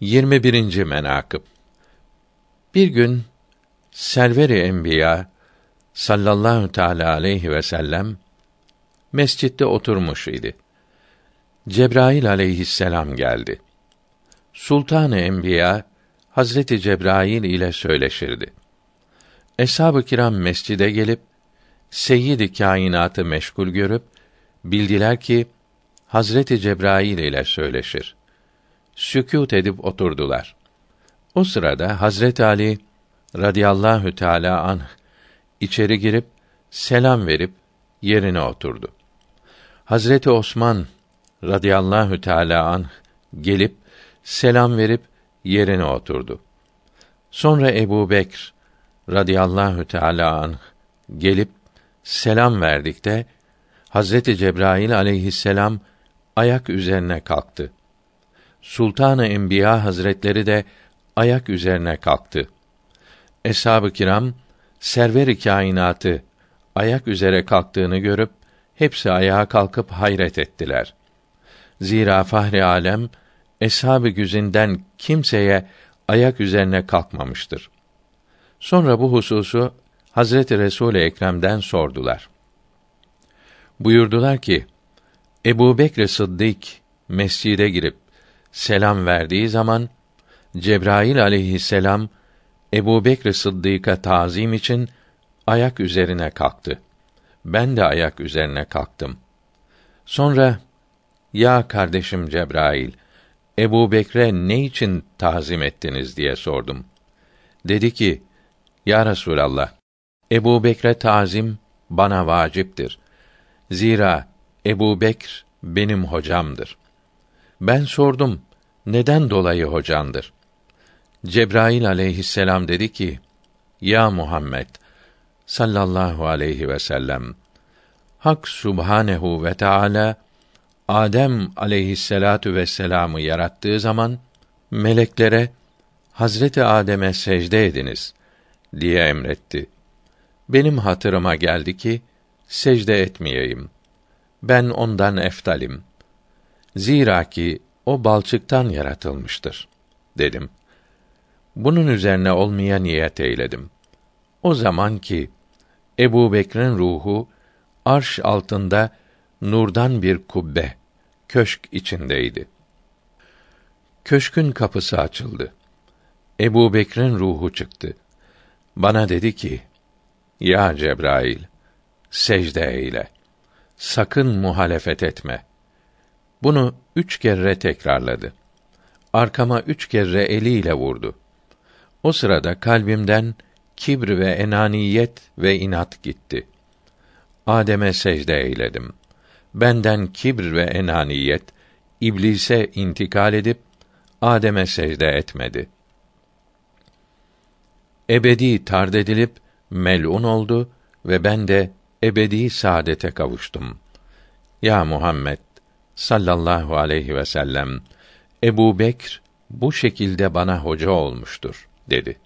21. menakıb Bir gün Server-i Enbiya sallallahu teala aleyhi ve sellem mescitte oturmuş idi. Cebrail aleyhisselam geldi. Sultan-ı Enbiya Hazreti Cebrail ile söyleşirdi. Eshab-ı kiram mescide gelip Seyyid-i kainatı meşgul görüp bildiler ki Hazreti Cebrail ile söyleşir. Sükût edip oturdular. O sırada Hazret Ali radıyallahu teala anh içeri girip selam verip yerine oturdu. Hazreti Osman radıyallahu teala anh gelip selam verip yerine oturdu. Sonra Ebu Bekr radıyallahu teala anh gelip selam verdikte Hazreti Cebrail aleyhisselam ayak üzerine kalktı. Sultanı Enbiya Hazretleri de ayak üzerine kalktı. Eshab-ı kiram server-i kainatı ayak üzere kalktığını görüp hepsi ayağa kalkıp hayret ettiler. Zira Fahri Alem eshab-ı güzinden kimseye ayak üzerine kalkmamıştır. Sonra bu hususu Hazreti Resul Ekrem'den sordular. Buyurdular ki: Ebu Bekr Sıddık mescide girip selam verdiği zaman Cebrail aleyhisselam Ebu Bekr Sıddık'a tazim için ayak üzerine kalktı. Ben de ayak üzerine kalktım. Sonra ya kardeşim Cebrail Ebu Bekre ne için tazim ettiniz diye sordum. Dedi ki, Ya Resulallah, Ebu Bekre tazim bana vaciptir. Zira Ebu Bekr benim hocamdır. Ben sordum, neden dolayı hocandır? Cebrail aleyhisselam dedi ki, Ya Muhammed sallallahu aleyhi ve sellem, Hak Subhanehu ve Teala Adem aleyhisselatu vesselam'ı yarattığı zaman meleklere Hazreti Adem'e secde ediniz diye emretti. Benim hatırıma geldi ki secde etmeyeyim. Ben ondan eftalim. Zira ki o balçıktan yaratılmıştır dedim. Bunun üzerine olmaya niyet eyledim. O zaman ki Ebu Bekir'in ruhu arş altında nurdan bir kubbe, köşk içindeydi. Köşkün kapısı açıldı. Ebu Bekir'in ruhu çıktı. Bana dedi ki, Ya Cebrail, secde eyle. Sakın muhalefet etme. Bunu üç kere tekrarladı. Arkama üç kere eliyle vurdu. O sırada kalbimden kibr ve enaniyet ve inat gitti. Adem'e secde eyledim. Benden kibr ve enaniyet iblise intikal edip Adem'e secde etmedi. Ebedi tard edilip melun oldu ve ben de ebedi saadete kavuştum. Ya Muhammed sallallahu aleyhi ve sellem Ebu Bekr bu şekilde bana hoca olmuştur dedi.